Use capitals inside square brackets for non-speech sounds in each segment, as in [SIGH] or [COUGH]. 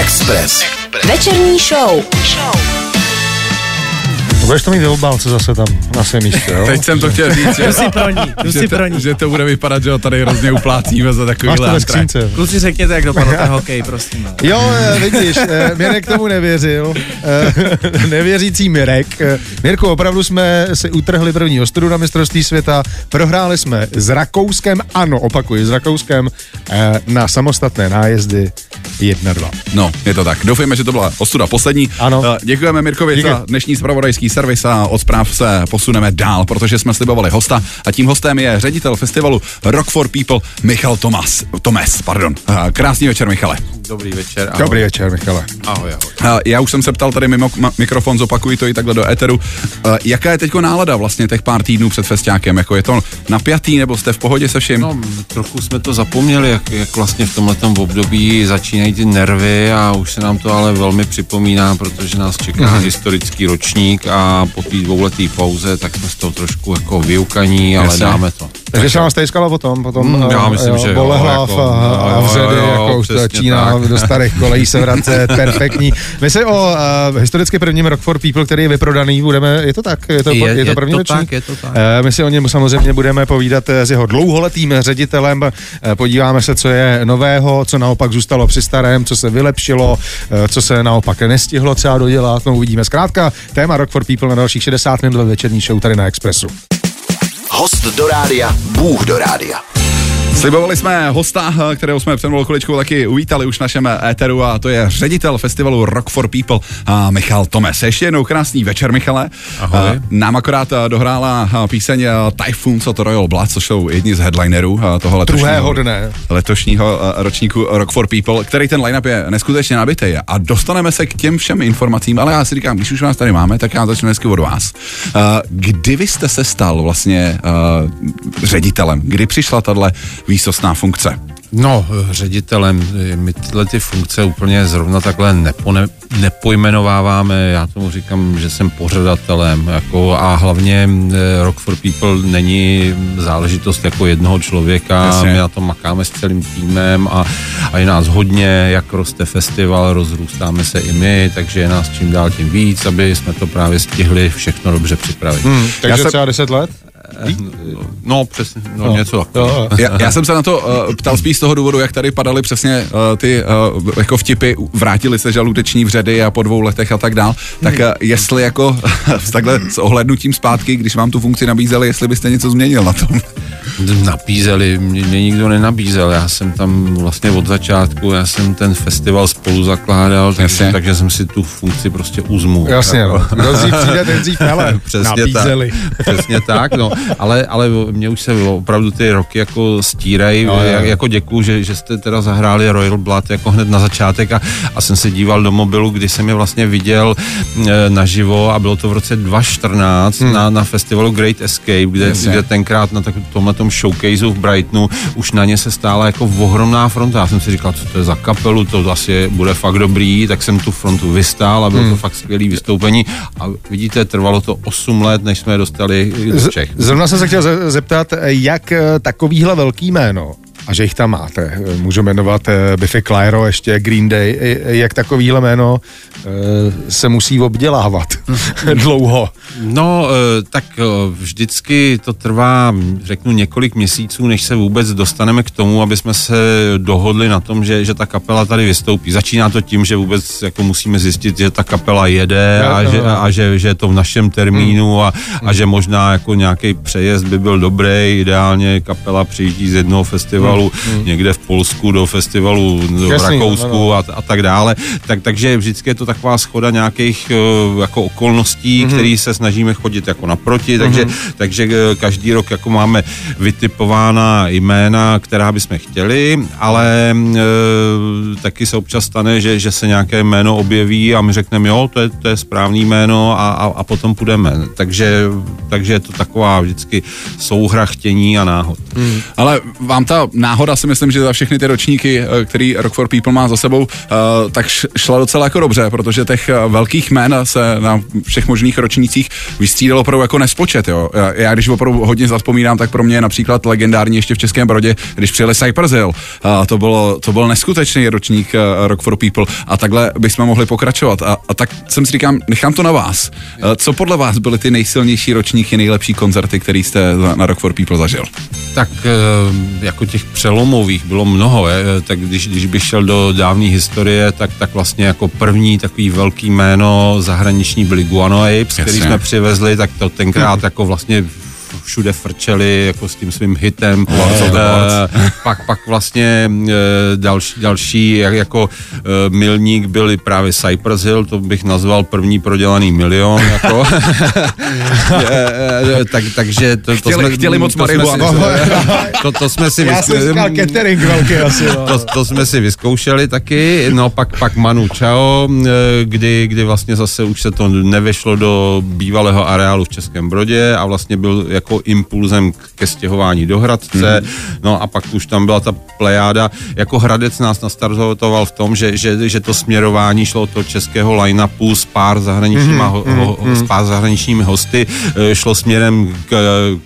Express. Večerní show. Budeš to mít ve obálce zase tam na svém místě, jo? Teď jsem to chtěl říct, že, si pro ní, že, pro ní. že to bude vypadat, že ho tady hrozně uplácíme za Máš takovýhle to. Kluci řekněte, jak dopadl ten [LAUGHS] hokej, prosím. Jo, eh, vidíš, eh, Mirek tomu nevěřil. Eh, [LAUGHS] Nevěřící Mirek. Mirku, opravdu jsme si utrhli první ostudu na mistrovství světa. Prohráli jsme s Rakouskem, ano, opakuji, s Rakouskem na samostatné nájezdy 1-2. No, je to tak. Doufejme, že to byla ostuda poslední. Ano. Děkujeme Mirkovi Díky. za dnešní spravodajský servis a od zpráv se posuneme dál, protože jsme slibovali hosta a tím hostem je ředitel festivalu Rock for People Michal Tomas. Tomes, pardon. Eh, Krásný večer, Michale. Dobrý večer. Ahoj. Dobrý večer, Michale. Ahoj, ahoj. Eh, Já už jsem se ptal tady mimo mikrofon, zopakuji to i takhle do éteru. Eh, Jaká je teď nálada vlastně těch pár týdnů před festiákem? Jako je to napjatý nebo jste v pohodě se vším? No, trochu jsme to zapomněli, jak, jak vlastně v tomhletom období začínají ty nervy a už se nám to ale velmi připomíná, protože nás čeká Mhm. historický ročník a po té dvouleté pauze, tak jsme z toho trošku jako vyukaní, ale Jasně. dáme to. Takže se vám stejskalo potom, potom Mm, já eh, myslím, že jo, jako, a, a jo, vředy, jo, jako už to tak. do starých kolejí se vracet, [LAUGHS] perfektní. My se o uh, historicky prvním Rock for People, který je vyprodaný, budeme, je to tak, je to, Je- je, to je první to ročník? tak, je to tak. Eh, My si o něm samozřejmě budeme povídat s jeho dlouholetým ředitelem, Eh, podíváme se, co je nového, co naopak zůstalo při starém, co se vylepšilo, eh, co se naopak nestihlo třeba dodělat, no uvidíme. Zkrátka, téma Rock for People na dalších 60 minut ve večerní show tady na Expressu. Host do rádia, Bůh do rádia. Slibovali jsme hosta, kterého jsme před malou chviličkou taky uvítali už v našem éteru a to je ředitel festivalu Rock for People a Michal Tomes. Ještě jednou krásný večer, Michale. Ahoj. Nám akorát dohrála píseň Typhoons od Royal Blood, což jsou jedni z headlinerů toho letošního, Druhého dne. letošního ročníku Rock for People, který ten line-up je neskutečně nabitý a dostaneme se k těm všem informacím, ale já si říkám, když už vás tady máme, tak já začnu dnesky od vás. Kdy vy jste se stal vlastně ředitelem? Kdy přišla tahle výsostná funkce? No, ředitelem, my tyhle ty funkce úplně zrovna takhle nepone, nepojmenováváme, já tomu říkám, že jsem pořadatelem, jako a hlavně eh, Rock for People není záležitost jako jednoho člověka, Jasně. my na tom makáme s celým týmem a, a je nás hodně, jak roste festival, rozrůstáme se i my, takže je nás čím dál tím víc, aby jsme to právě stihli všechno dobře připravit. Hmm. Takže se- třeba 10 let? No, přesně, no, no. něco. Jo, Já, já [LAUGHS] jsem se na to uh, ptal spíš z toho důvodu, jak tady padaly přesně uh, ty uh, jako vtipy, vrátili se žaludeční vředy a po dvou letech a tak dál, tak uh, jestli jako s [LAUGHS] takhle s ohlednutím zpátky, když vám tu funkci nabízeli, jestli byste něco změnil na tom. Nabízeli, mě, mě nikdo nenabízel, já jsem tam vlastně od začátku, já jsem ten festival spolu zakládal, takže, takže jsem si tu funkci prostě uzmul. Jasně, no. Kdo dřív přijde, ten dřív hele. [LAUGHS] Přesně Nabízeli. tak. Přesně tak, no. Ale, ale mě už se opravdu ty roky jako stírají. Jo. Jak, jako děkuju, že, že jste teda zahráli Royal Blood jako hned na začátek a, a jsem se díval do mobilu, kdy jsem je vlastně viděl e, naživo a bylo to v roce 2014 hmm. na, na festivalu Great Escape, kde, Jasně. kde tenkrát na takovém tomhle tom showcaseu v Brightonu už na ně se stála jako ohromná fronta. Já jsem si říkal, co to je za kapelu, to asi bude fakt dobrý, tak jsem tu frontu vystál a bylo Hmm. to fakt skvělý vystoupení a vidíte, trvalo to 8 let, než jsme je dostali z Čech. Zrovna jsem se chtěl ze- zeptat, jak eh, takovýhle velký jméno, a že jich tam máte, eh, můžu jmenovat eh, Biffy Clyro, ještě Green Day, eh, jak takovýhle jméno se musí obdělávat [LAUGHS] dlouho. No, tak vždycky to trvá, řeknu, několik měsíců, než se vůbec dostaneme k tomu, aby jsme se dohodli na tom, že, že ta kapela tady vystoupí. Začíná to tím, že vůbec jako musíme zjistit, že ta kapela jede a, že, a že, že je to v našem termínu a, a že možná jako nějaký přejezd by byl dobrý. Ideálně kapela přijíždí z jednoho festivalu někde v Polsku do festivalu v Jasný, Rakousku a, a tak dále. Tak, takže vždycky je to taková schoda nějakých eh, jako okolností, mm-hmm. který se snažíme chodit jako naproti, takže, mm-hmm. takže eh, každý rok jako máme vytipována jména, která bychom chtěli, ale e, taky se občas stane, že, že se nějaké jméno objeví a my řekneme, jo, to je, to je správný jméno a, a, a potom půjdeme. Takže, takže je to taková vždycky souhra chtění a náhod. Ale vám ta náhoda si myslím, že za všechny ty ročníky, eh, který Rock for People má za sebou, eh, tak šla docela jako dobře, protože těch eh, velkých jmén se na všech možných ročnících vystřídalo opravdu jako nespočet. Jo. Já- když opravdu hodně zaspomínám, tak pro mě je například legendární ještě v Českém Brodě, když přijeli Cypress Hill. To, bylo, to byl neskutečný ročník Rock for People a takhle bychom mohli pokračovat. A, a tak jsem si říkám, nechám to na vás. Co podle vás byly ty nejsilnější ročníky, nejlepší koncerty, který jste na Rock for People zažil? Tak jako těch přelomových bylo mnoho, je, tak když, když bych šel do dávné historie, tak, tak vlastně jako první takový velký jméno zahraniční byli Guano Apes, který jsme přivezli, tak to tenkrát [LAUGHS] jako vlastně všude frčeli jako s tím svým hitem. Of the Eh, [LAUGHS] pak, pak vlastně eh, další, další jak- jako eh, milník byli právě Cypress Hill, to bych nazval první prodělaný milion. Jako. [LAUGHS] [LAUGHS] Tak, takže to, to Chtěli- chtěli moc to jsme si- marihuanu. to, to jsme si Já jsem vyzk- říkal catering velký asi. no. to, to jsme si vyzkoušeli taky, no pak, pak Manu Chao, kdy, kdy vlastně zase už se to nevešlo do bývalého areálu v Českém Brodě a vlastně byl jako impulzem ke stěhování do Hradce, no a pak už tam byla ta plejáda, jako Hradec nás nastartoval v tom, že, že, že to směrování šlo od toho českého line-upu s pár zahraničníma, ho, ho, s pár zahraničními hosty, eh, šlo směrem k,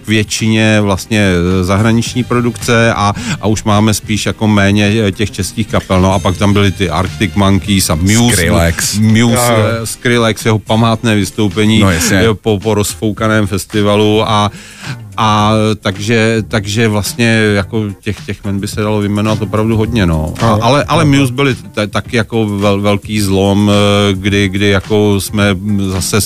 k většině vlastně eh, zahraniční produkce a, a už máme spíš jako méně eh, těch českých kapel. No a pak tam byly ty Arctic Monkeys a Muse. Skrillex. Muse, eh, Skrillex, jeho památné vystoupení No, po, po rozfoukaném festivalu a a takže, takže vlastně jako těch, těch men by se dalo vyjmenovat opravdu hodně, no. A, ale, ale Muse byli t- taky jako vel, velký zlom, eh, kdy, kdy jako jsme zase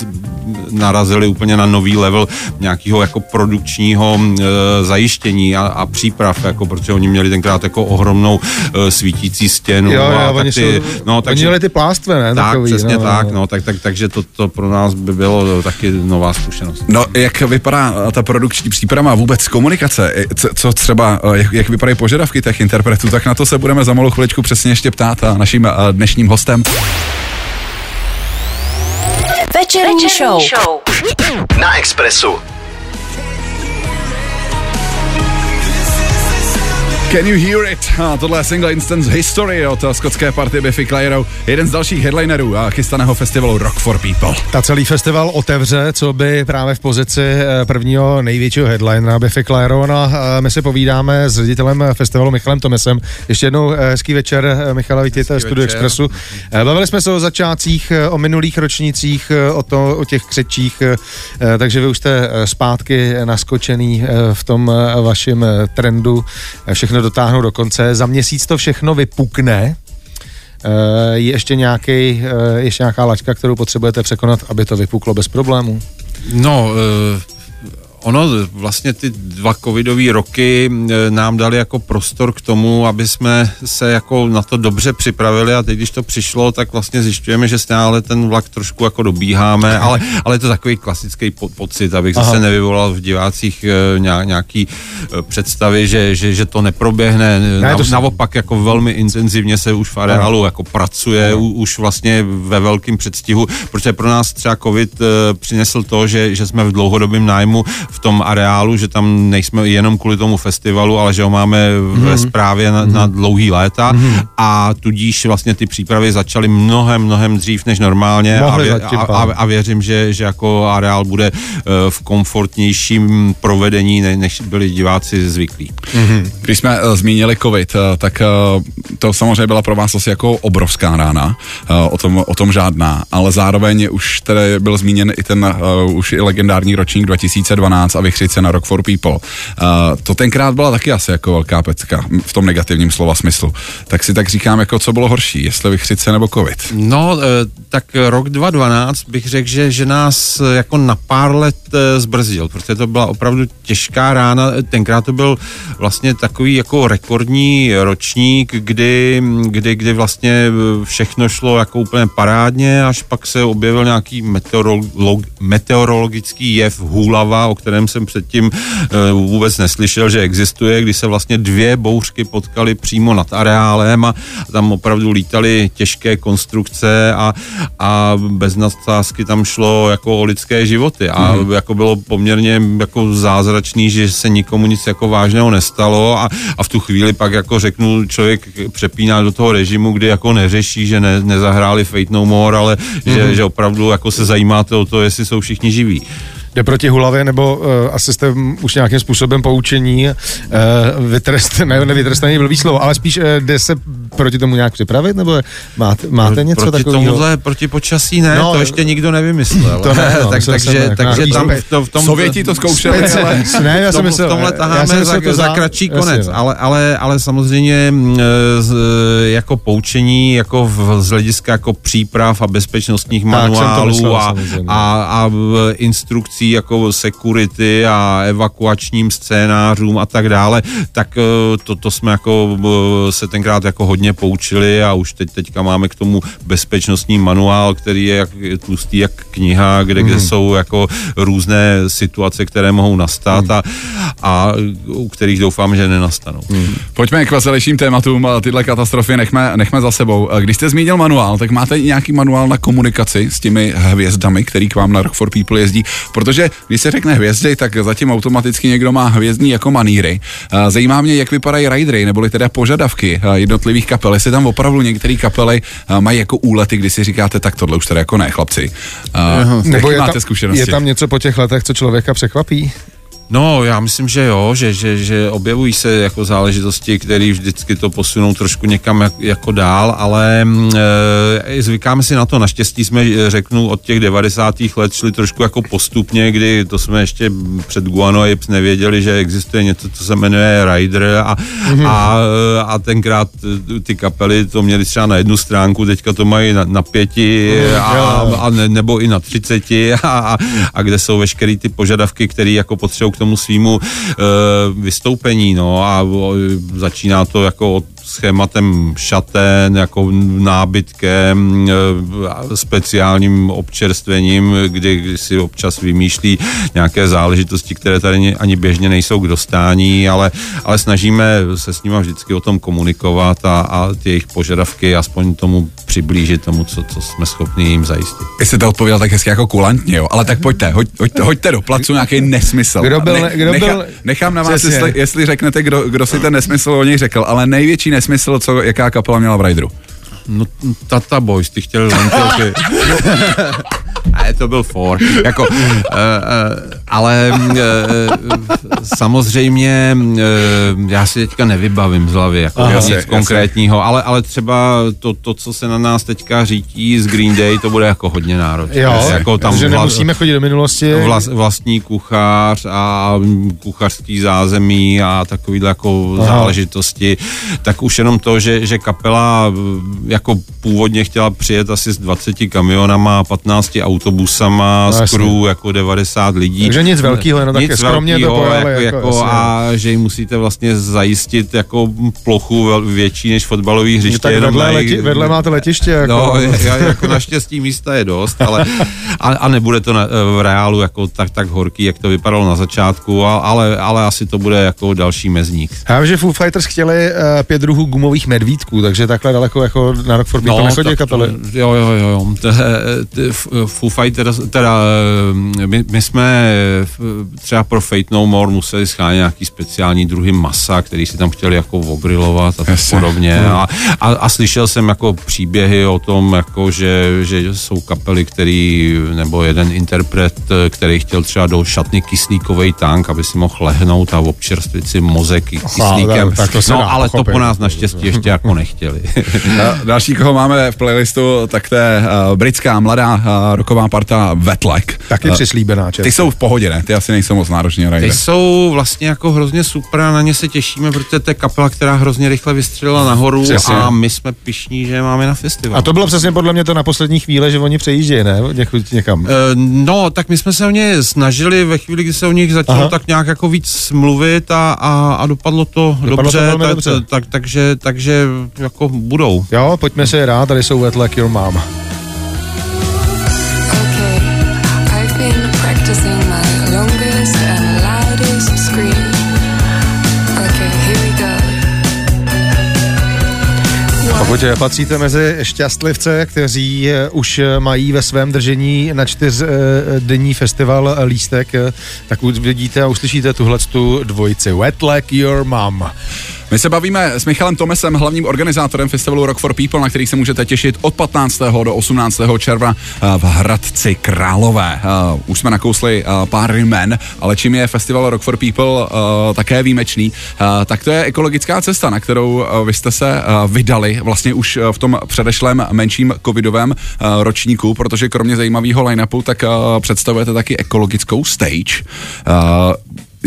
narazili úplně na nový level nějakého jako produkčního e, zajištění a, a příprav, jako protože oni měli tenkrát jako ohromnou e, svítící stěnu Jo, a jo, tak oni, ty, jsou, no, oni takže, měli ty plástve, ne? tak, takový, přesně no, tak, no, tak, tak, takže to, to pro nás by bylo taky nová zkušenost. No, jak vypadá ta produkční příprava vůbec komunikace? Co třeba, eh, jak, jak vypadají požadavky těch interpretů, tak na to se budeme za malou chviličku přesně ještě ptát a naším eh, dnešním hostem. Večerní show. Na Expressu. Can you hear it? A tohle je single instance History od skotské party Biffy Clyro, jeden z dalších headlinerů a chystaného festivalu Rock for People. Ta celý festival otevře, co by právě v pozici eh, prvního největšího headlinera Biffy Clyro. A eh, my si povídáme s ředitelem festivalu Michalem Tomesem. Ještě jednou eh, hezký večer, Michale, vítejte v Studiu večer. Expressu. Bavili jsme se o začátcích, o minulých ročnících, o, to, o těch křečích, takže vy už jste zpátky naskočený v tom vašem trendu eh, všechno dotáhnout do konce. Za měsíc to všechno vypukne. Eh, Je ještě, nějaký, ještě nějaká laťka, kterou potřebujete překonat, aby to vypuklo bez problémů? No, eh, ono vlastně ty dva covidové roky eh, nám dali jako prostor k tomu, aby jsme se jako na to dobře připravili a teď, když to přišlo, tak vlastně zjišťujeme, že stále ten vlak trošku jako dobíháme, ale, ale je to takový klasický po, pocit, abych Aha. zase nevyvolal v divácích nějak, nějaký eh, představy, že, že, že to neproběhne. Ne, to naopak jako velmi intenzivně se už v areálu jako pracuje, u, už vlastně ve velkém předstihu, protože pro nás třeba covid přinesl to, že, že jsme v dlouhodobém nájmu v tom areálu, že tam nejsme jenom kvůli tomu festivalu, ale že ho máme ve správě na, na dlouhý léta. A tudíž vlastně ty přípravy začaly mnohem, mnohem dřív než normálně a, vě, zatím a, a, a věřím, že, že jako areál bude eh, v komfortnějším provedení, ne- než byli diváci zvyklí. Když jsme uh, zmínili covid, uh, tak uh, to samozřejmě byla pro vás asi jako obrovská rána, uh, o, tom, o tom žádná, ale zároveň už tady byl zmíněn i ten uh, už i legendární ročník 2012 a vychřice na Rock for People. Uh, to tenkrát byla taky asi jako velká pecka v tom negativním slova smyslu. Tak si tak říkám, jako co bylo horší, jestli vychřice nebo covid. No, eh, tak rok 2012 bych řekl, že, že nás eh, jako na pár let eh, zbrzdil, protože to byla opravdu těžká rána. Tenkrát to byl vlastně takový jako rekordní ročník, kdy, kdy, kdy vlastně všechno šlo jako úplně parádně, až pak se objevil nějaký meteorolog, meteorologický jev hůlava, o kterém kterém jsem předtím eh, vůbec neslyšel, že existuje, kdy se vlastně dvě bouřky potkaly přímo nad areálem a tam opravdu lítaly těžké konstrukce a, a bez nadsázky tam šlo jako o lidské životy a mm. jako bylo poměrně jako zázračný, že se nikomu nic jako vážného nestalo a, a v tu chvíli pak jako řeknu, člověk přepíná do toho režimu, kdy jako neřeší, že ne, nezahráli Fate No More, ale mm. že, že opravdu jako se zajímáte o to, jestli jsou všichni živí jde proti Hulavě, nebo uh, asi jste už nějakým způsobem poučení, uh, vytrest, ne, nevytrestaný blbý slovo, ale spíš uh, jde se proti tomu nějak připravit, nebo máte, máte něco proti takového? Tomuhle, proti počasí ne, no, to ještě nikdo nevymyslel. To ne, no, [LAUGHS] tak, takže, ne, takže tam v, to, v tom... Sověti to zkoušeli, [LAUGHS] ale... Ne, já jsem myslel, v tomhle taháme za, to za kratší konec, jasně, ale, ale, ale samozřejmě z, jako poučení, jako v, z hlediska jako příprav a bezpečnostních manuálů myslel, a, a, a instrukcí jako security a evakuačním scénářům a tak dále, tak to, to jsme jako se tenkrát jako hodně poučili a už teď teďka máme k tomu bezpečnostní manuál, který je jak tlustý jak kniha, kde, kde Mhm. jsou jako různé situace, které mohou nastat Mhm. a, a u kterých doufám, že nenastanou. Pojďme k veselějším tématům, tyhle katastrofy nechme, nechme za sebou. Když jste zmínil manuál, tak máte nějaký manuál na komunikaci s těmi hvězdami, který k vám na Rock for People jezdí? Protože když se řekne hvězdy, tak zatím automaticky někdo má hvězdní jako maníry. Zajímá mě, jak vypadají ridery, neboli teda požadavky jednotlivých kapel. Jestli tam opravdu některé kapely mají jako úlety, kdy si říkáte, tak tohle už teda jako ne, chlapci. Uh, Nebo je máte tam, zkušenosti? je tam něco po těch letech, co člověka překvapí? No, já myslím, že jo, že, že, že objevují se jako záležitosti, které vždycky to posunou trošku někam jak, jako dál, ale e, zvykáme si na to. Naštěstí jsme, eh, řeknu, od těch 90. let šli trošku jako postupně, kdy to jsme ještě před Guano Apes nevěděli, že existuje něco, co se jmenuje Rider a, mm-hmm. a, a tenkrát eh, ty kapely to měly třeba na jednu stránku, teďka to mají na, na pěti a, a ne, nebo i na třiceti [LAUGHS] a, a, a kde jsou veškeré ty požadavky, které jako potřebují tomu svýmu e, vystoupení, no a o, začíná to jako od schématem šaten, jako nábytkem, e, speciálním občerstvením, kdy, kdy si občas vymýšlí nějaké záležitosti, které tady ani běžně nejsou k dostání, ale, ale snažíme se s nimi vždycky o tom komunikovat a, a ty jejich požadavky aspoň tomu přiblížit tomu, co, co jsme schopni jim zajistit. Jestli to odpověděl tak hezky jako kulantně, jo. Ale tak pojďte, hoď, hoďte, hoďte do placu nějaký nesmysl. Kdo byl- kdo nechám, byl- nechám na vás, jestli, jestli řeknete, kdo, kdo si ten nesmysl o něj řekl, ale největší nesmysl, co jaká kapela měla v Rideru. No, Tata Boys, ty chtěl lentilky. [LAUGHS] Ne, to byl for. Jako, uh, uh, ale uh, samozřejmě uh, já si teďka nevybavím z hlavy jako Aha, nic jasně. konkrétního, ale, ale třeba to, to, co se na nás teďka řítí z Green Day, to bude jako hodně náročné. Jo, jako tam že vla- nemusíme chodit do minulosti. Vlas, vlastní kuchař a kuchařský zázemí a takovýhle jako Aha. Záležitosti, tak už jenom to, že, že kapela jako původně chtěla přijet asi s 20 kamionama, 15 autobusama, No, crew jako 90 lidí. Takže nic velkýho, jenom Nic také skromně to velkýho, pojali, jako, jako, jako, a že jim musíte vlastně zajistit jako plochu větší než fotbalový No, hřiště. tak jenom vedle, na leti, vedle máte letiště. Jako, No, jako naštěstí místa je dost, ale a, a nebude to na, v reálu jako tak, tak horký, jak to vypadalo na začátku, a, ale, ale asi to bude jako další mezník. Já vím, že Foo Fighters chtěli uh, pět druhů gumových medvídků, takže takhle daleko jako na Rock for People no, nechodí tak kapely. To, jo, jo, jo, jo. Foo Fighters, teda eh, my, my jsme eh, třeba pro Fate No More museli schánět nějaký speciální druhy masa, který si tam chtěli jako ogrilovat a tak podobně. A, a, a, slyšel jsem jako příběhy o tom, jako že, že jsou kapely, který, nebo jeden interpret, eh, který chtěl třeba do šatny kyslíkový tank, aby si mohl lehnout a občerstvit si mozek kyslíkem. tak- tak to no, dá ale to pochopit. po nás naštěstí ještě jako nechtěli. [LAUGHS] Další, koho máme v playlistu, tak to je uh, britská mladá uh, roková parta Vetlek. Taky Uh, přislíbená čest. Ty jsou v pohodě, ne? Ty asi nejsou moc nároční na Ty jsou vlastně jako hrozně super a na ně se těšíme, protože to je kapela, která hrozně rychle vystřelila nahoru Přesně. a my jsme pišní, že je máme na festival. A to bylo přesně podle mě to na poslední chvíli, že oni přejíždějí, ne? Někud někam. Eh, No, tak my jsme se o ně snažili ve chvíli, kdy se o nich začalo Aha. tak nějak jako víc mluvit a, a, a dopadlo to Dopadlo to dobře, velmi tak, dobře. Tak, takže, takže jako budou. Jo, pojďme se rád, tady jsou Wet Like Your Mom. Pokud patříte mezi šťastlivce, kteří eh, už eh, mají ve svém držení na čtyřdenní festival lístek, eh, tak uvidíte a uslyšíte tuhle tu dvojici. Wet like your mom. My se bavíme s Michalem Tomesem, hlavním organizátorem festivalu Rock for People, na který se můžete těšit od 15. do 18. června eh, v Hradci Králové. Eh, Už jsme nakousli eh, pár jmen, ale čím je festival Rock for People také výjimečný, tak to je ekologická cesta, na kterou vy jste se vydali vlastně už v tom předešlém menším covidovém ročníku, protože kromě zajímavého line-upu, tak představujete taky ekologickou stage.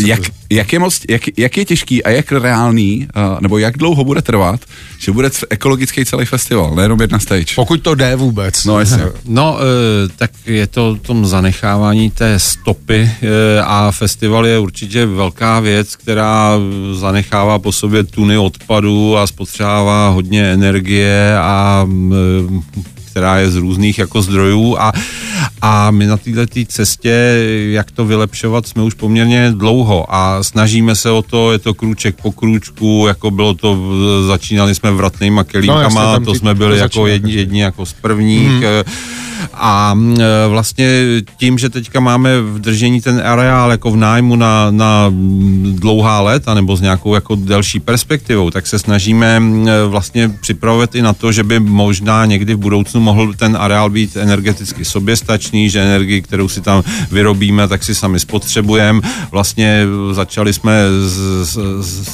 Jak, jak, je moc, jak, jak je těžký a jak reálný, uh, nebo jak dlouho bude trvat, že bude ekologický celý festival, nejenom jedna stage? Pokud to jde vůbec. No jasně. [LAUGHS] No, e, tak je to o tom zanechávání té stopy e, a festival je určitě velká věc, která zanechává po sobě tuny odpadů a spotřebává hodně energie a e, která je z různých jako zdrojů a, a my na této cestě, jak to vylepšovat, jsme už poměrně dlouho a snažíme se o to, je to krůček po krůčku, jako bylo to, začínali jsme vratnýma kelímkama, No, jasně, to jsme byli jako jedni, jedni jako z prvních mm. A mm, e, vlastně tím, že teďka máme v držení ten areál jako v nájmu na, na mm, dlouhá léta nebo s nějakou jako delší perspektivou, tak se snažíme mm, e, vlastně připravovat i na to, že by možná někdy v budoucnu mohl ten areál být energeticky soběstačný, že energii, kterou si tam vyrobíme, tak si sami spotřebujeme. Vlastně začali jsme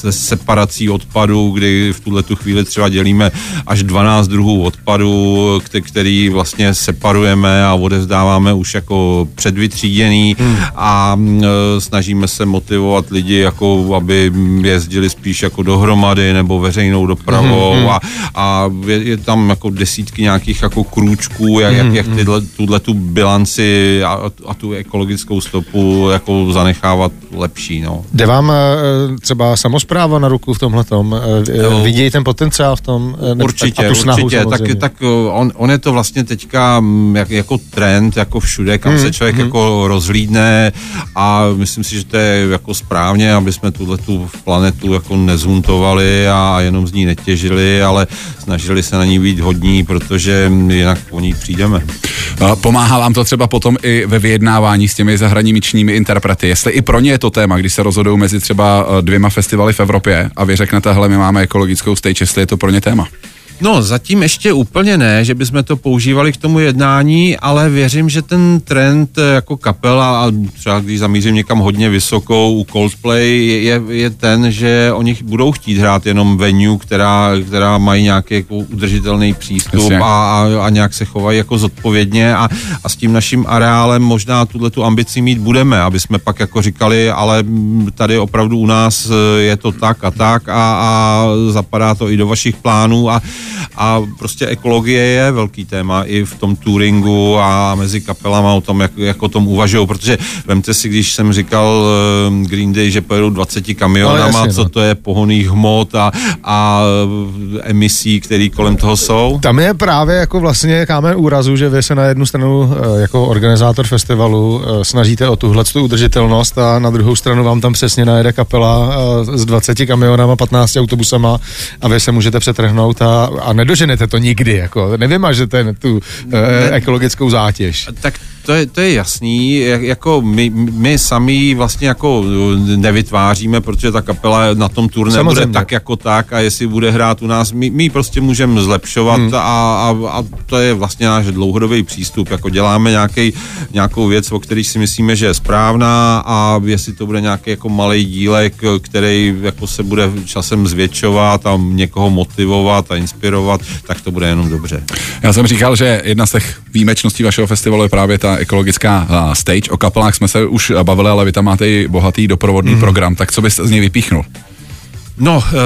se separací odpadu, kdy v tuhle tu chvíli třeba dělíme až 12 druhů odpadu, kte- který vlastně separujeme a odevzdáváme už jako předvytříděný hmm. a mm, e, snažíme se motivovat lidi, jako aby jezdili spíš jako dohromady nebo veřejnou dopravou hmm. a, a je, je tam jako desítky nějakých jako krůčků, jak, jak, jak tyhle, tuhle tu bilanci a, a tu ekologickou stopu jako zanechávat lepší, no. Jde vám eh, třeba samozpráva na ruku v tomhletom? Eh, Jo. Vidí ten potenciál v tom? Určitě, a tu snahu určitě. Tak, samozřejmě. tak on, on je to vlastně teďka mm, jak, jako trend, jako všude, kam Mhm, se člověk jako rozhlídne a myslím si, že to je jako správně, aby jsme tuhle tu planetu jako nezhuntovali a jenom z ní netěžili, ale snažili se na ní být hodní, protože jinak o ní přijdeme. Pomáhá vám to třeba potom i ve vyjednávání s těmi zahraničními interprety, jestli i pro ně je to téma, když se rozhodou mezi třeba eh, dvěma festivaly v Evropě a vy řeknete, hele, my máme ekologickou stage, jestli je to pro ně téma. No, zatím ještě úplně ne, že bychom to používali k tomu jednání, ale věřím, že ten trend eh, jako kapela, a třeba když zamířím někam hodně vysokou u Coldplay, je, je ten, že oni budou chtít hrát jenom venue, která, která mají nějaký jako udržitelný přístup a, a, a nějak se chovají jako zodpovědně a, a s tím naším areálem možná tuhle tu ambici mít budeme, aby jsme pak jako říkali, ale tady opravdu u nás eh, je to tak a tak a, a zapadá to i do vašich plánů a, a prostě ekologie je velký téma i v tom touringu a mezi kapelama o tom, jak, jak o tom uvažují, protože vemte si, když jsem říkal eh, Green Day, že pojedou 20 kamionama, No, co no. to je pohoných hmot a, a eh, emisí, které kolem toho jsou. Tam je právě jako vlastně kámen úrazu, že vy se na jednu stranu eh, jako organizátor festivalu snažíte o tuhle tu udržitelnost a na druhou stranu vám tam přesně najede kapela s 20 kamionama, 15 autobusama a vy se můžete přetrhnout a, a nedoženete to nikdy, jako nevymažete tu eh, ekologickou zátěž. Tak to je, to je jasný, jak, jako my, my sami vlastně jako nevytváříme, protože ta kapela na tom turné bude tak jako tak a jestli bude hrát u nás, my, my ji prostě můžeme zlepšovat hmm. a, a, a to je vlastně náš dlouhodobý přístup, jako děláme nějaký, nějakou věc, o který si myslíme, že je správná a jestli to bude nějaký jako malý dílek, který jako se bude časem zvětšovat a někoho motivovat a inspirovat, tak to bude jenom dobře. Já jsem říkal, že jedna z těch výjimečností vašeho festivalu je právě ta ekologická stage. O kapelách jsme se už bavili, ale vy tam máte i bohatý doprovodný mm. program, tak co byste z něj vypíchnul? No, eh,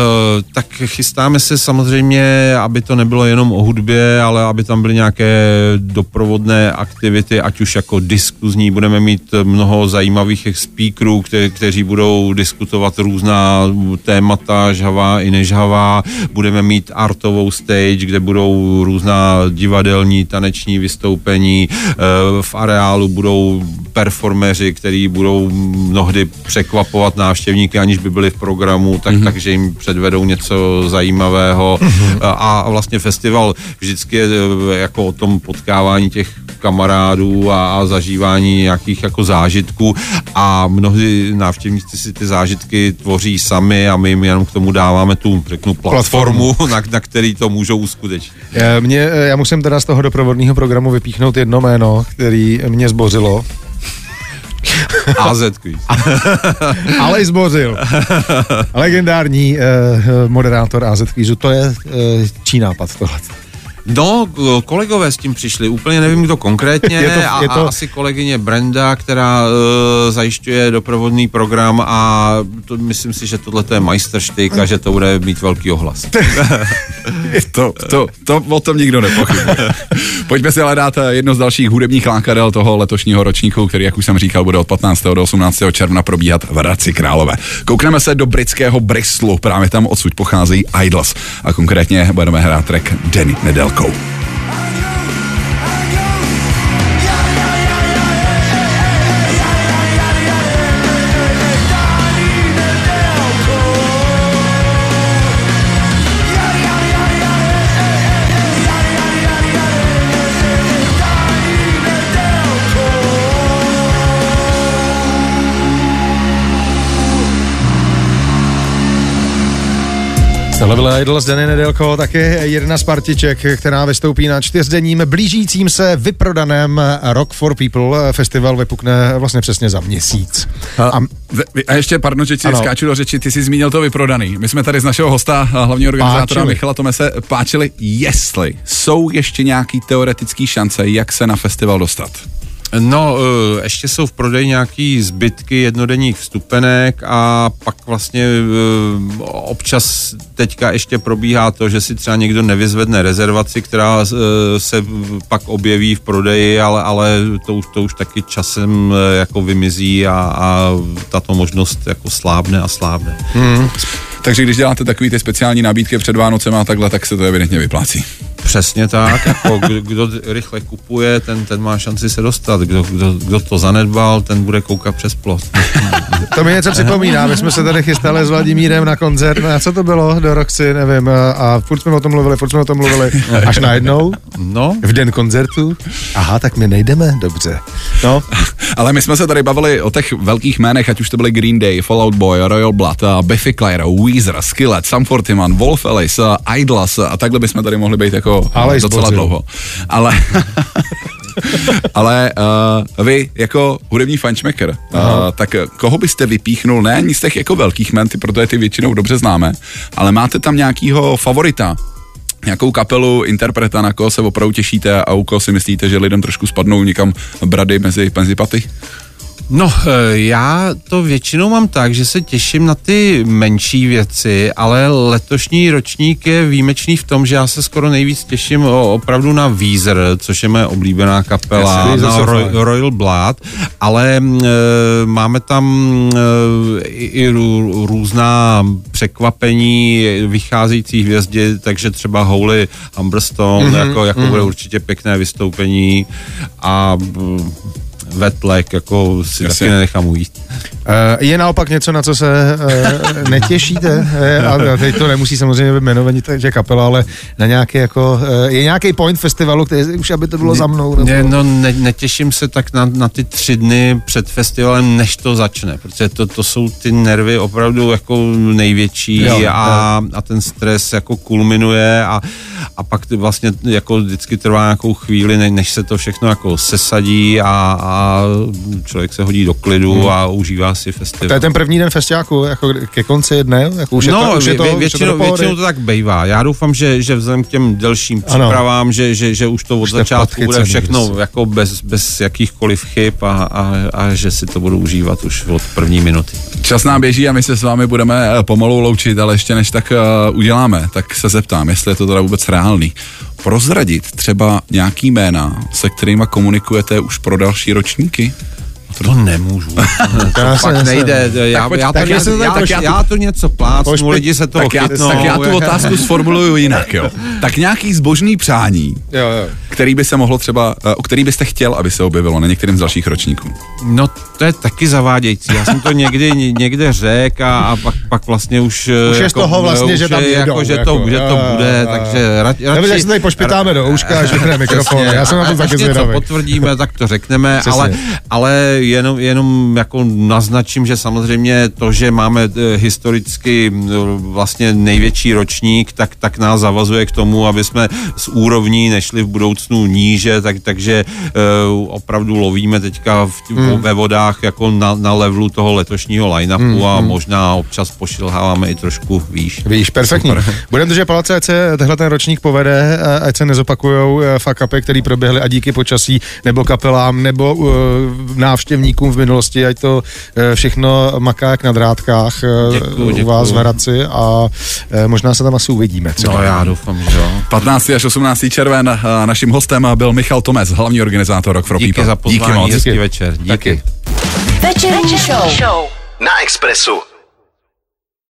tak chystáme se samozřejmě, aby to nebylo jenom o hudbě, ale aby tam byly nějaké doprovodné aktivity, ať už jako diskuzní, budeme mít mnoho zajímavých speakerů, kte- kteří budou diskutovat různá témata, žhavá i nežhavá, budeme mít artovou stage, kde budou různá divadelní, taneční vystoupení, eh, v areálu budou performeři, kteří budou mnohdy překvapovat návštěvníky, aniž by byli v programu, tak, mm-hmm. takže že jim předvedou něco zajímavého a, vlastně festival vždycky je eh, jako o tom potkávání těch kamarádů a, a zažívání nějakých jako zážitků a mnohdy návštěvníci si ty zážitky tvoří sami a my jim jenom k tomu dáváme tu, řeknu, platformu, [LAUGHS] na, na který to můžou uskutečnit. Eh, Mě, eh, já musím teda z toho doprovodného programu vypíchnout jedno jméno, který mě zbořilo. AZ quiz. Ale zbořil. Legendární eh, moderátor AZ Kvízu, to je eh, čí nápad tohle. No, kolegové s tím přišli, úplně nevím, kdo konkrétně, [LAUGHS] Je to- je a, to- a asi kolegyně Brenda, která uh, zajišťuje doprovodný program a to, myslím si, že tohle je majsterštyk a že to bude mít velký ohlas. [LAUGHS] To, to, to o tom nikdo nepochybuje. [LAUGHS] Pojďme si ale dát eh, jedno z dalších hudebních lákadel toho letošního ročníku, který, jak už jsem říkal, bude od 15. do 18. června probíhat v Hradci Králové. Koukneme se do britského Bristolu, právě tam odsud pocházejí Idols a konkrétně budeme hrát track Danny Morocco. Tohle byl Idol z Dany Nedelko, taky jedna z partiček, která vystoupí na čtyřdenním blížícím se vyprodaném Rock for People. Festival vypukne vlastně přesně za měsíc. A, Ve- A ještě, pardon, že ti Ano. skáču do řeči, ty jsi zmínil to vyprodaný. My jsme tady z našeho hosta, a hlavního organizátora Páčili. Michala Tomese, páčili, jestli jsou ještě nějaký teoretický šance, jak se na festival dostat. No, eh, ještě jsou v prodeji nějaký zbytky jednodenních vstupenek a pak vlastně eh, občas teďka ještě probíhá to, že si třeba někdo nevyzvedne rezervaci, která eh, se pak objeví v prodeji, ale, ale to, už, to už taky časem jako vymizí a, a tato možnost jako slábne a slábne. Takže když děláte takový ty speciální nabídky před Vánocem a takhle, tak se to evidentně vyplácí. Přesně tak, jako kdo, kdo rychle kupuje, ten, ten má šanci se dostat, kdo, kdo, kdo to zanedbal, ten bude koukat přes plot. [LAUGHS] to mi něco připomíná, my jsme se tady chystali s Vladimírem na koncert, a co to bylo do Roxy, nevím, a, a furt jsme o tom mluvili, furt jsme o tom mluvili, až najednou, No, v den koncertu, aha, tak my nejdeme, dobře. No, [LAUGHS] Ale my jsme se tady bavili o těch velkých jménech, ať už to byly Green Day, Fallout Boy, Royal Blood, a Biffy Clyro, Weezer, Skillet, Sam Fortiman, Wolf Alice, a Idlas a takhle bychom tady mohli být jako Ale docela zbořil. dlouho. Ale, [LAUGHS] ale uh, vy jako hudební fančmaker, uh, tak koho byste vypíchnul, ne ani z těch jako velkých jmen, ty, protože ty většinou dobře známe, ale máte tam nějakýho favorita, nějakou kapelu, interpreta, na koho se opravdu těšíte a u koho si myslíte, že lidem trošku spadnou někam brady mezi, mezi paty? No, eh, já to většinou mám tak, že se těším na ty menší věci, ale letošní ročník je výjimečný v tom, že já se skoro nejvíc těším opravdu na Weezer, což je moje oblíbená kapela, na Roy. Royal Blood, ale e, máme tam e, i, i rů, různá překvapení vycházející hvězdy, takže třeba Holy Humberstone, mm-hmm, jako, jako mm-hmm. bude určitě pěkné vystoupení a mm, Vetlek, jako si Jasně. taky nenechám ujít. Uh, je naopak něco, na co se uh, netěšíte? Uh, a teď to nemusí samozřejmě být jmenovaní že kapela, ale na nějaký jako, je nějaký point festivalu, který už aby to bylo za mnou? Nebo... Ne, no, ne, netěším se tak na, na ty tři dny před festivalem, než to začne, protože to, to jsou ty nervy opravdu jako největší Jo, a, a ten stres jako kulminuje a, a pak vlastně jako vždycky trvá nějakou chvíli, ne, než se to všechno jako sesadí a, a člověk se hodí do klidu Hmm. a užívá si festival. To je ten první den festiáku, jako ke konci dne? Jako už je no, to, už je to, vě, už je to většinou, většinou to tak bývá. Já doufám, že, že vzhledem k těm delším Ano. přípravám, že, že, že už to od Jste začátku bude všechno jako bez, bez jakýchkoliv chyb a, a, a že si to budu užívat už od první minuty. Čas nám běží a my se s vámi budeme eh, pomalu loučit, ale ještě než tak uh, uděláme, tak se zeptám, jestli je to teda vůbec reálný. Prozradit třeba nějaký jména, se kterými komunikujete už pro další ročníky? To nemůžu. to já fakt se- nejde. Já, já, tak to, já já, to já, tak já já, to- to něco plácnu, lidi se toho Tak já, chytnou. tak já tu otázku sformuluju jinak, jo. Tak nějaký zbožný přání, Jo, jo. který by se mohlo třeba, eh, o který byste chtěl, aby se objevilo na některým z dalších ročníků. No to je taky zavádějící. Já jsem to někdy ně- někde řekl a, a pak, pak vlastně už... Už je z toho vlastně, že tam je jedou, jako, že, jako, to, že to bude, takže rad, Nebo radši... že se tady pošpitáme do ouška, až vypne mikrofon. Já jsem na to a- taky zvědavý. potvrdíme, tak to řekneme, ale, ale jenom, jenom jako naznačím, že samozřejmě to, že máme eh, historicky eh, vlastně největší ročník, tak, tak nás zavazuje k tomu, aby jsme z úrovní nešli v budoucnu níže, tak, takže eh, opravdu lovíme teďka v, hmm. ve vodách jako na, na levelu toho letošního line-upu hmm. a možná občas pošilháváme i trošku výš. Víš, perfektní. Budeme držet palce, ať se tenhle ten ročník povede, a ať se nezopakujou fuck upy, který proběhly a díky počasí, nebo kapelám, nebo uh, návštěvníkům v minulosti, ať to uh, všechno maká jak na drátkách uh, Děkuju, u děkuju. vás v Hradci a uh, možná se tam asi uvidíme. Třeba. No já doufám, že jo. 15. až 18. červen eh, naším hostem byl Michal Tomes, hlavní organizátor Rock for Díky People. za pozvání, Díky moc. hezký večer. Díky. Taky. Večerní show. Na Expressu.